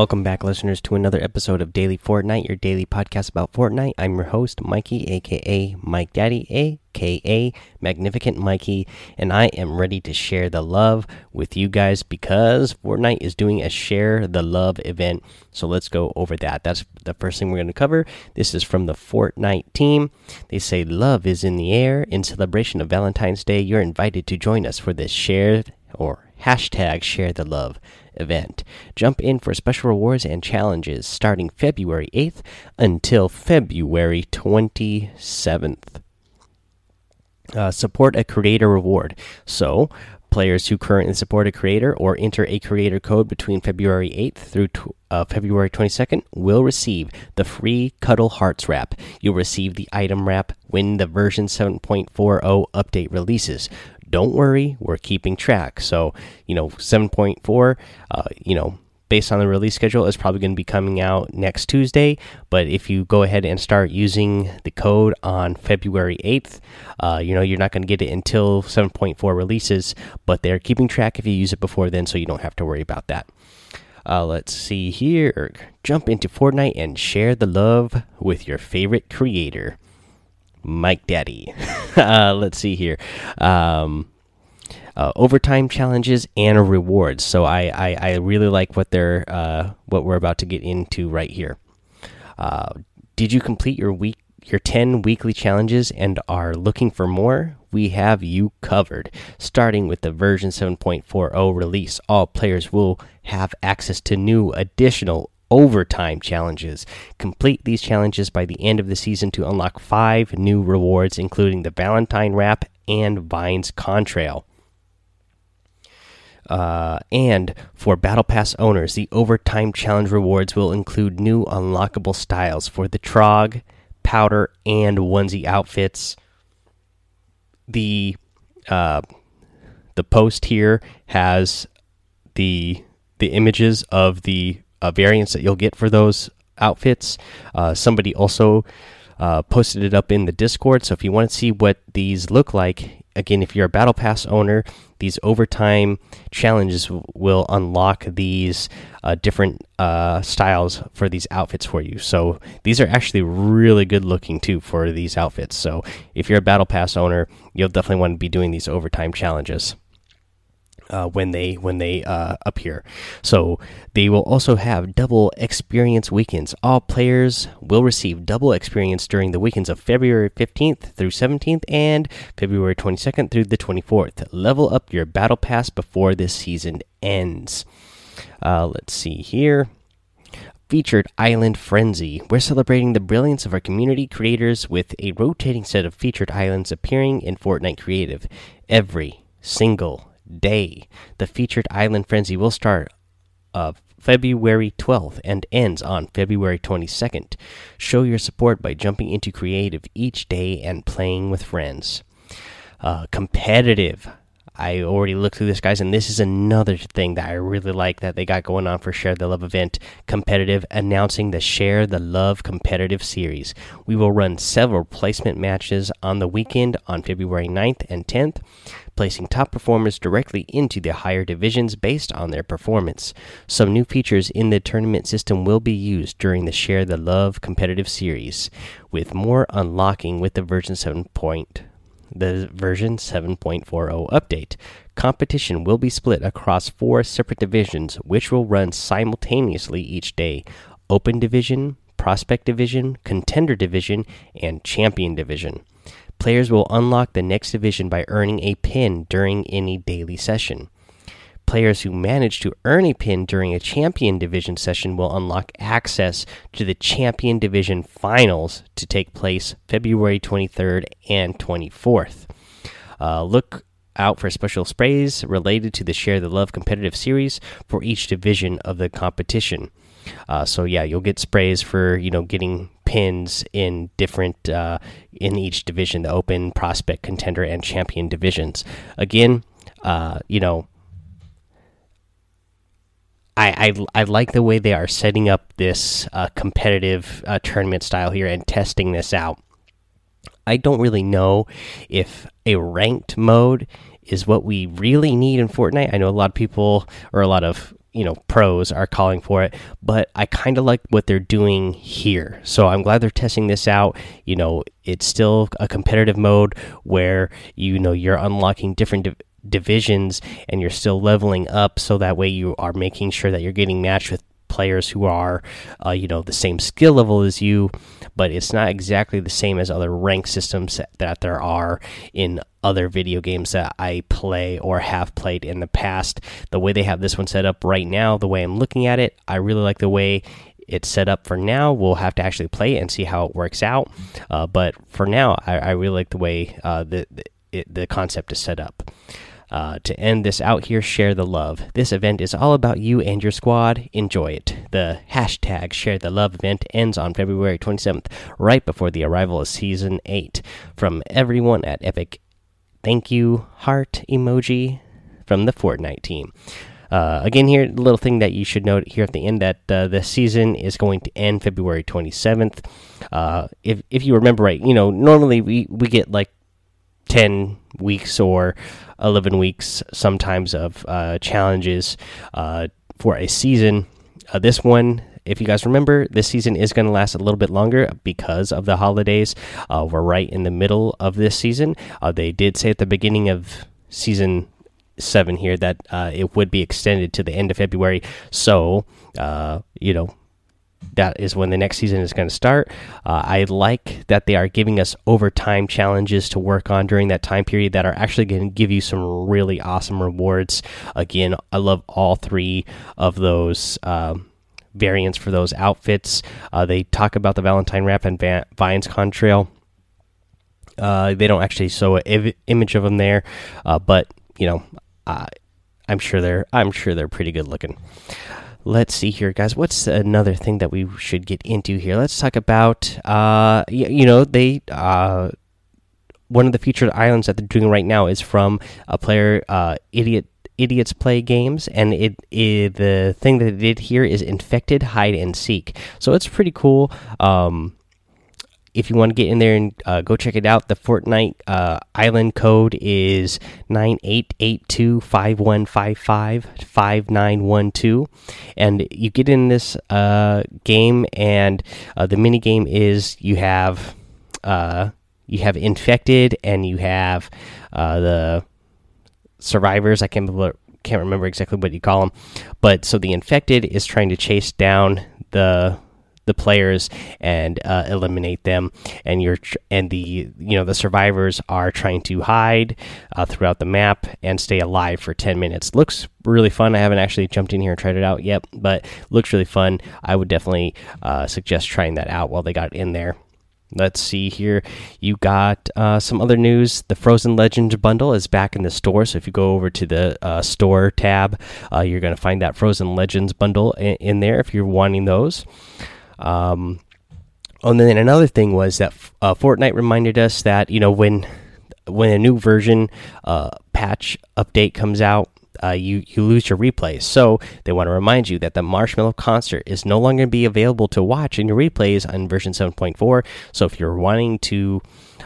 Welcome back, listeners, to another episode of Daily Fortnite, your daily podcast about Fortnite. I'm your host, Mikey, aka Mike Daddy, aka Magnificent Mikey, and I am ready to share the love with you guys because Fortnite is doing a Share the Love event. So let's go over that. That's the first thing we're going to cover. This is from the Fortnite team. They say, Love is in the air. In celebration of Valentine's Day, you're invited to join us for this Share or hashtag Share the Love event. Jump in for special rewards and challenges starting February 8th until February 27th. Uh, support a creator reward. So, players who currently support a creator or enter a creator code between February 8th through uh, February 22nd will receive the free Cuddle Hearts wrap. You'll receive the item wrap when the version 7.40 update releases don't worry, we're keeping track. So, you know, 7.4, uh, you know, based on the release schedule, is probably going to be coming out next Tuesday. But if you go ahead and start using the code on February 8th, uh, you know, you're not going to get it until 7.4 releases, but they're keeping track if you use it before then, so you don't have to worry about that. Uh, let's see here. Jump into Fortnite and share the love with your favorite creator. Mike Daddy. uh, let's see here. Um, uh, overtime challenges and rewards. So I, I, I really like what they're uh, what we're about to get into right here. Uh, did you complete your week your 10 weekly challenges and are looking for more? We have you covered. Starting with the version 7.40 release, all players will have access to new additional overtime challenges. Complete these challenges by the end of the season to unlock five new rewards, including the Valentine Wrap and Vines Contrail. Uh, and for Battle Pass owners, the Overtime Challenge rewards will include new unlockable styles for the Trog, Powder, and Onesie outfits. The uh, the post here has the the images of the uh, variants that you'll get for those outfits. Uh, somebody also uh, posted it up in the Discord. So if you want to see what these look like, again, if you're a Battle Pass owner, these overtime challenges will unlock these uh, different uh, styles for these outfits for you. So these are actually really good looking too for these outfits. So if you're a Battle Pass owner, you'll definitely want to be doing these overtime challenges uh, when they when they uh, appear. So they will also have double experience weekends. All players will receive double experience during the weekends of February 15th through 17th and February 22nd through the 24th. Level up your battle pass before this season ends. Uh, let's see here. Featured Island Frenzy. We're celebrating the brilliance of our community creators with a rotating set of featured islands appearing in Fortnite Creative every single day. The featured Island Frenzy will start uh, February 12th and ends on February 22nd. Show your support by jumping into creative each day and playing with friends. Uh, competitive. I already looked through this, guys, and this is another thing that I really like that they got going on for Share the Love event. Competitive, announcing the Share the Love competitive series. We will run several placement matches on the weekend on February 9th and 10th placing top performers directly into the higher divisions based on their performance. Some new features in the tournament system will be used during the Share the Love competitive series, with more unlocking with the version 7. The version 7.40 update. Competition will be split across four separate divisions, which will run simultaneously each day Open Division, Prospect Division, Contender Division, and Champion Division. Players will unlock the next division by earning a pin during any daily session. Players who manage to earn a pin during a champion division session will unlock access to the champion division finals to take place February 23rd and 24th. Uh, look out for special sprays related to the Share the Love competitive series for each division of the competition. Uh, so yeah, you'll get sprays for you know getting pins in different uh, in each division, the open, prospect, contender, and champion divisions. Again, uh, you know, I, I, I like the way they are setting up this uh, competitive uh, tournament style here and testing this out. I don't really know if a ranked mode is what we really need in Fortnite. I know a lot of people or a lot of you know pros are calling for it but i kind of like what they're doing here so i'm glad they're testing this out you know it's still a competitive mode where you know you're unlocking different divisions and you're still leveling up so that way you are making sure that you're getting matched with players who are uh, you know the same skill level as you but it's not exactly the same as other rank systems that there are in other video games that I play or have played in the past. The way they have this one set up right now, the way I'm looking at it, I really like the way it's set up for now. We'll have to actually play it and see how it works out. Uh, but for now, I, I, really like the way uh, the, the, it, the concept is set up. Uh, to end this out here, share the love. This event is all about you and your squad. Enjoy it. The hashtag share the love event ends on February 27th, right before the arrival of season 8. From everyone at Epic thank you heart emoji from the Fortnite team. Uh, again, here, a little thing that you should note here at the end that uh, the season is going to end February 27th. Uh, if if you remember right, you know normally we we get like 10 weeks or 11 weeks sometimes of uh, challenges uh, for a season. Uh, this one if you guys remember, this season is going to last a little bit longer because of the holidays. Uh, we're right in the middle of this season. Uh, they did say at the beginning of season seven here that uh, it would be extended to the end of February. So, you know, that is when the next season is going to start. Uh, I like that they are giving us overtime challenges to work on during that time period that are actually going to give you some really awesome rewards. Again, I love all three of those. Um, variants for those outfits. Uh, they talk about the Valentine wrap and Vines contrail. Uh, they don't actually show an image of them there, uh, but you know, I'm sure they're I'm sure they're pretty good looking. Let's see here, guys. What's another thing that we should get into here? Let's talk about uh, you, you know, they uh, one of the featured islands that they're doing right now is from a player, uh, Idiot idiots play games, and it, it, the thing that it did here is infected hide and seek. So it's pretty cool. Um, if you want to get in there and uh, go check it out, the Fortnite uh, island code is nine eight eight two five one five five five nine one two, and you get in this uh, game, and uh, the mini game is you have uh, you have infected, and you have uh, the survivors. I can't remember, can't remember exactly what you call them, but so the infected is trying to chase down the the players and uh, eliminate them, and you're and the you know the survivors are trying to hide uh, throughout the map and stay alive for ten minutes. Looks really fun. I haven't actually jumped in here and tried it out yet, but looks really fun. I would definitely uh, suggest trying that out while they got in there. Let's see here. You got uh, some other news. The Frozen Legends bundle is back in the store. So if you go over to the uh, store tab, uh, you're going to find that Frozen Legends bundle in, in there if you're wanting those. Um, and then another thing was that uh, Fortnite reminded us that you know when when a new version uh, patch update comes out, uh, you you lose your replays. So they want to remind you that the Marshmallow concert is no longer be available to watch in your replays on version 7.4. So if you're wanting to,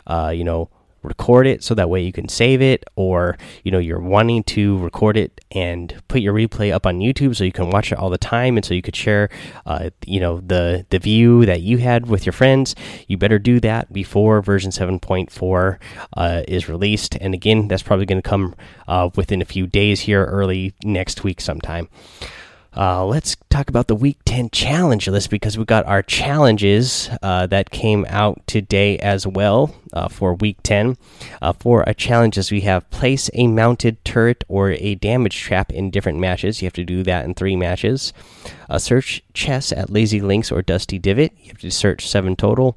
uh, you know, record it so that way you can save it or you know you're wanting to record it and put your replay up on youtube so you can watch it all the time and so you could share uh, you know the the view that you had with your friends. You better do that before version 7.4 uh, is released. And again that's probably going to come uh, within a few days here early next week sometime uh, let's talk about the week 10 challenge list because we got our challenges uh, that came out today as well uh, for week 10. Uh, for our challenges, we have place a mounted turret or a damage trap in different matches. You have to do that in three matches. Uh, search chess at Lazy Links or Dusty Divot. You have to search seven total.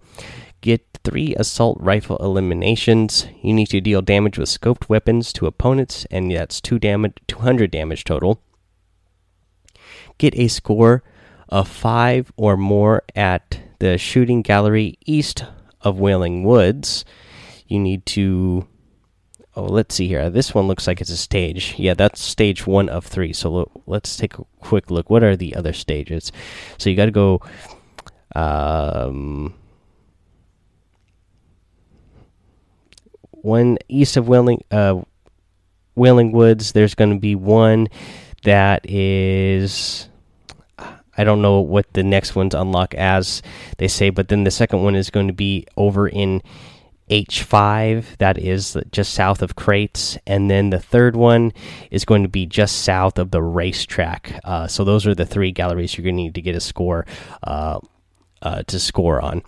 Get three assault rifle eliminations. You need to deal damage with scoped weapons to opponents, and that's two damage, 200 damage total get a score of five or more at the shooting gallery east of Wailing Woods. You need to. Oh, let's see here. This one looks like it's a stage. Yeah, that's stage one of three. So look, let's take a quick look. What are the other stages? So you got to go. Um, one east of Wailing, uh, Wailing Woods. There's going to be one that is I don't know what the next ones unlock as they say, but then the second one is going to be over in H5, that is just south of Crates, and then the third one is going to be just south of the racetrack. Uh, so those are the three galleries you're going to need to get a score. Uh, uh, to score on.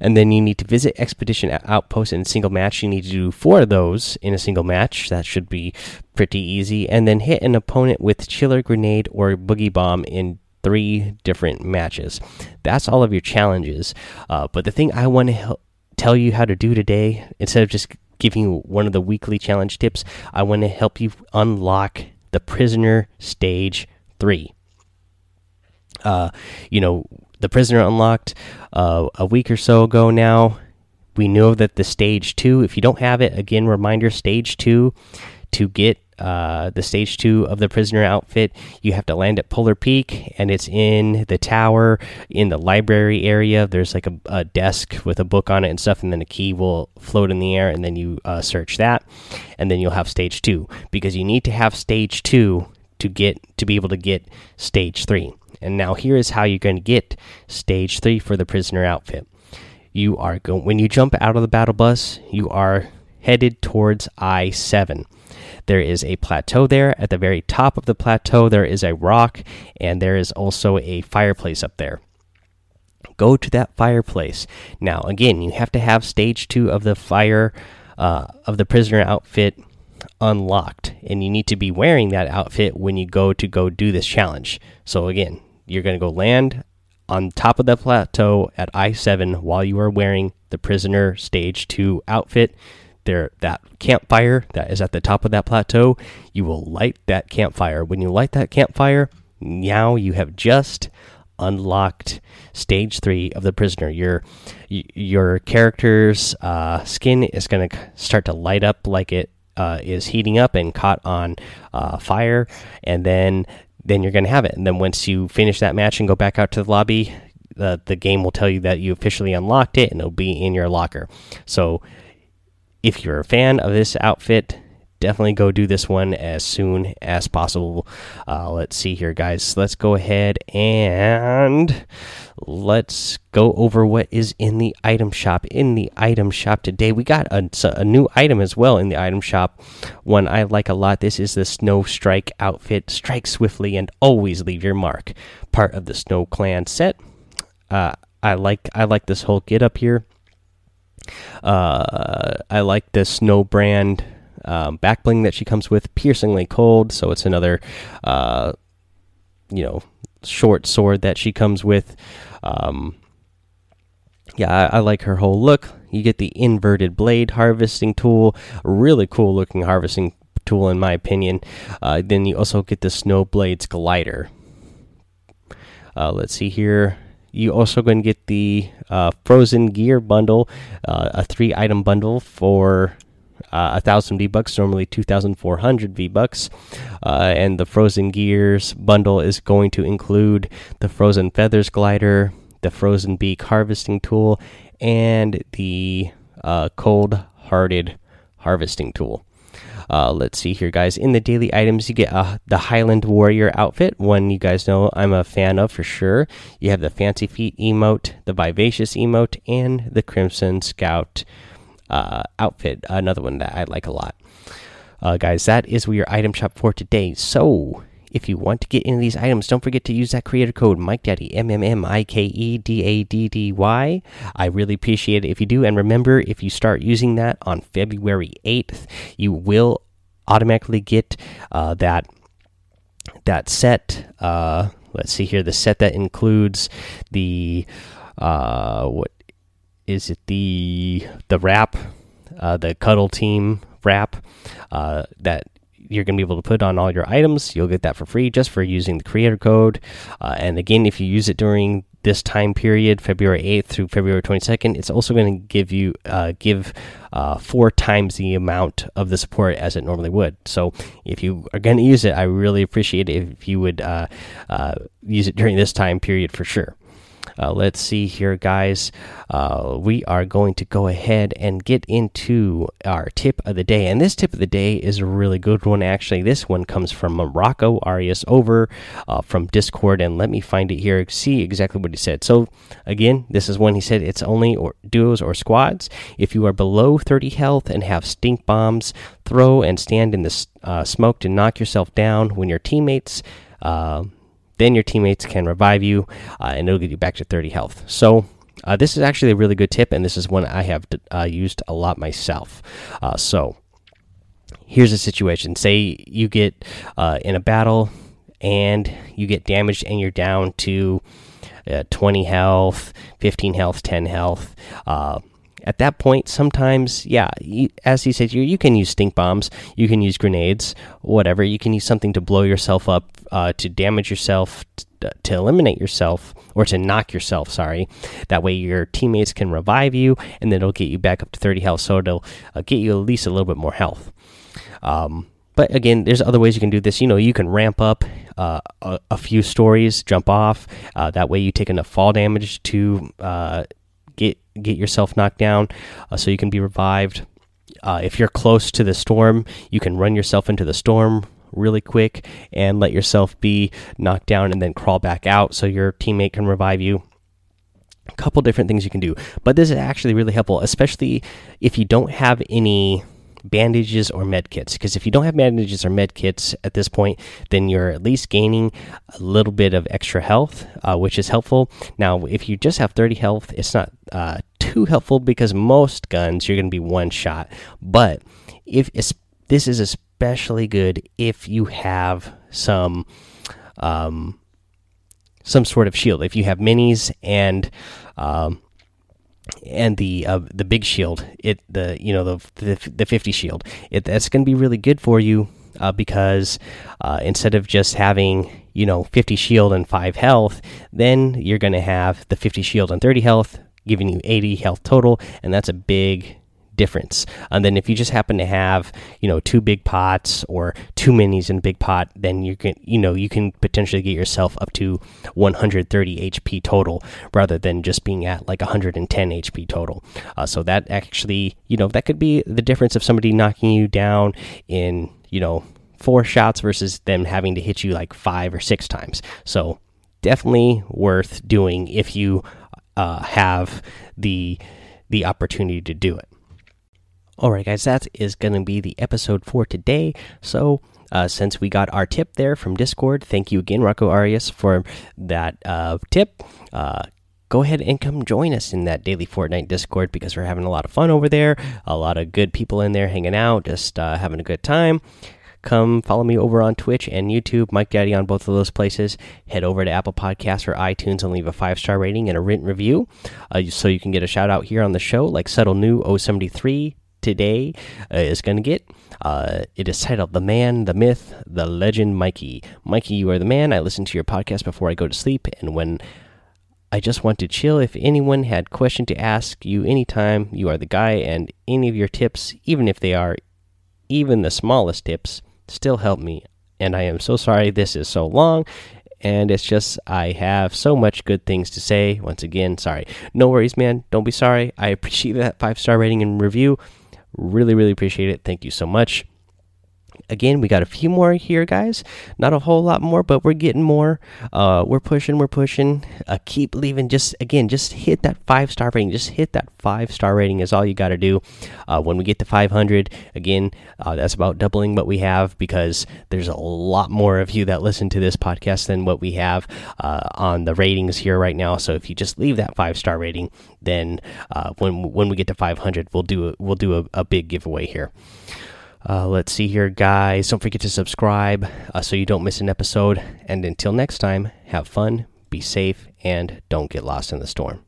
And then you need to visit Expedition Outpost in single match. You need to do four of those in a single match. That should be pretty easy. And then hit an opponent with Chiller Grenade or Boogie Bomb in three different matches. That's all of your challenges. Uh, but the thing I want to tell you how to do today, instead of just giving you one of the weekly challenge tips, I want to help you unlock the Prisoner Stage 3. Uh, you know, the Prisoner unlocked uh, a week or so ago now. We know that the Stage 2, if you don't have it, again, reminder Stage 2 to get uh, the stage two of the prisoner outfit, you have to land at Polar Peak, and it's in the tower in the library area. There's like a, a desk with a book on it and stuff, and then a key will float in the air, and then you uh, search that, and then you'll have stage two because you need to have stage two to get to be able to get stage three. And now here is how you're going to get stage three for the prisoner outfit. You are going when you jump out of the battle bus, you are headed towards I seven there is a plateau there. At the very top of the plateau, there is a rock, and there is also a fireplace up there. Go to that fireplace. Now, again, you have to have stage two of the fire uh, of the prisoner outfit unlocked, and you need to be wearing that outfit when you go to go do this challenge. So, again, you're going to go land on top of the plateau at I 7 while you are wearing the prisoner stage 2 outfit. There that campfire that is at the top of that plateau you will light that campfire. When you light that campfire now you have just unlocked stage three of the prisoner. Your your character's uh, skin is going to start to light up like it uh, is heating up and caught on uh, fire. And then then you're going to have it. And then once you finish that match and go back out to the lobby the, the game will tell you that you officially unlocked it and it'll be in your locker. So if you're a fan of this outfit, definitely go do this one as soon as possible. Uh, let's see here, guys. Let's go ahead and let's go over what is in the item shop. In the item shop today, we got a, a new item as well in the item shop. One I like a lot. This is the Snow Strike outfit. Strike swiftly and always leave your mark. Part of the Snow Clan set. Uh, I like I like this whole get up here. Uh, I like this Snow brand um, back bling that she comes with, piercingly cold. So it's another, uh, you know, short sword that she comes with. Um, yeah, I, I, like her whole look. You get the inverted blade harvesting tool, really cool looking harvesting tool in my opinion. Uh, then you also get the snow blades glider. Uh, let's see here you also going to get the uh, frozen gear bundle, uh, a three item bundle for a thousand V bucks, normally two thousand four hundred V bucks, uh, and the frozen gears bundle is going to include the frozen feathers glider, the frozen beak harvesting tool, and the uh, cold hearted harvesting tool. Uh, let's see here, guys. In the daily items, you get uh, the Highland Warrior outfit, one you guys know I'm a fan of for sure. You have the Fancy Feet emote, the Vivacious emote, and the Crimson Scout uh, outfit, another one that I like a lot. Uh, guys, that is your item shop for today. So, if you want to get any of these items, don't forget to use that creator code Mike Daddy M M M I K E D A D D Y. I really appreciate it if you do. And remember, if you start using that on February 8th, you will automatically get uh, that that set. Uh, let's see here, the set that includes the uh, what is it the the wrap, uh, the cuddle team wrap uh, that you're going to be able to put on all your items. You'll get that for free just for using the creator code. Uh, and again, if you use it during this time period, February 8th through February 22nd, it's also going to give you uh, give uh, four times the amount of the support as it normally would. So if you are going to use it, I really appreciate it if you would uh, uh, use it during this time period for sure. Uh, let's see here, guys. Uh, we are going to go ahead and get into our tip of the day. And this tip of the day is a really good one, actually. This one comes from Morocco Arias over uh, from Discord. And let me find it here, see exactly what he said. So, again, this is when he said it's only or duos or squads. If you are below 30 health and have stink bombs, throw and stand in the uh, smoke to knock yourself down when your teammates. Uh, then your teammates can revive you, uh, and it'll get you back to 30 health. So uh, this is actually a really good tip, and this is one I have uh, used a lot myself. Uh, so here's a situation: say you get uh, in a battle and you get damaged, and you're down to uh, 20 health, 15 health, 10 health at that point, sometimes, yeah, you, as he said, you you can use stink bombs, you can use grenades, whatever. You can use something to blow yourself up, uh, to damage yourself, to eliminate yourself, or to knock yourself. Sorry, that way your teammates can revive you, and then it'll get you back up to 30 health. So it'll uh, get you at least a little bit more health. Um, but again, there's other ways you can do this. You know, you can ramp up uh, a, a, few stories, jump off. Uh, that way, you take enough fall damage to uh, get get yourself knocked down, uh, so you can be revived. Uh, if you're close to the storm, you can run yourself into the storm really quick and let yourself be knocked down, and then crawl back out so your teammate can revive you. A couple different things you can do, but this is actually really helpful, especially if you don't have any bandages or med kits. Because if you don't have bandages or med kits at this point then you're at least gaining a little bit of extra health uh, which is helpful. Now if you just have 30 health it's not uh, too helpful because most guns you're going to be one shot. But if this is especially good if you have some um, some sort of shield. If you have minis and um, and the uh, the big shield, it the you know the the, the fifty shield, it that's going to be really good for you uh, because uh, instead of just having you know fifty shield and five health, then you're going to have the fifty shield and thirty health, giving you eighty health total, and that's a big difference. And then if you just happen to have, you know, two big pots or two minis in a big pot, then you can, you know, you can potentially get yourself up to 130 HP total rather than just being at like 110 HP total. Uh, so that actually, you know, that could be the difference of somebody knocking you down in, you know, four shots versus them having to hit you like five or six times. So definitely worth doing if you uh, have the the opportunity to do it. Alright, guys, that is going to be the episode for today. So, uh, since we got our tip there from Discord, thank you again, Rocco Arias, for that uh, tip. Uh, go ahead and come join us in that daily Fortnite Discord because we're having a lot of fun over there. A lot of good people in there hanging out, just uh, having a good time. Come follow me over on Twitch and YouTube, Mike Daddy on both of those places. Head over to Apple Podcasts or iTunes and leave a five star rating and a written review uh, so you can get a shout out here on the show, like Settle New 073 today uh, is going to get. Uh, it is titled The Man, the Myth, the Legend Mikey. Mikey, you are the man. I listen to your podcast before I go to sleep, and when I just want to chill. If anyone had question to ask you anytime, you are the guy, and any of your tips, even if they are even the smallest tips, still help me. And I am so sorry this is so long, and it's just I have so much good things to say. Once again, sorry. No worries, man. Don't be sorry. I appreciate that five star rating and review. Really, really appreciate it. Thank you so much. Again, we got a few more here, guys. Not a whole lot more, but we're getting more. Uh, we're pushing, we're pushing. Uh, keep leaving. Just again, just hit that five star rating. Just hit that five star rating is all you got to do. Uh, when we get to 500, again, uh, that's about doubling what we have because there's a lot more of you that listen to this podcast than what we have uh, on the ratings here right now. So if you just leave that five star rating, then uh, when when we get to 500, we'll do we'll do a, a big giveaway here. Uh, let's see here, guys. Don't forget to subscribe uh, so you don't miss an episode. And until next time, have fun, be safe, and don't get lost in the storm.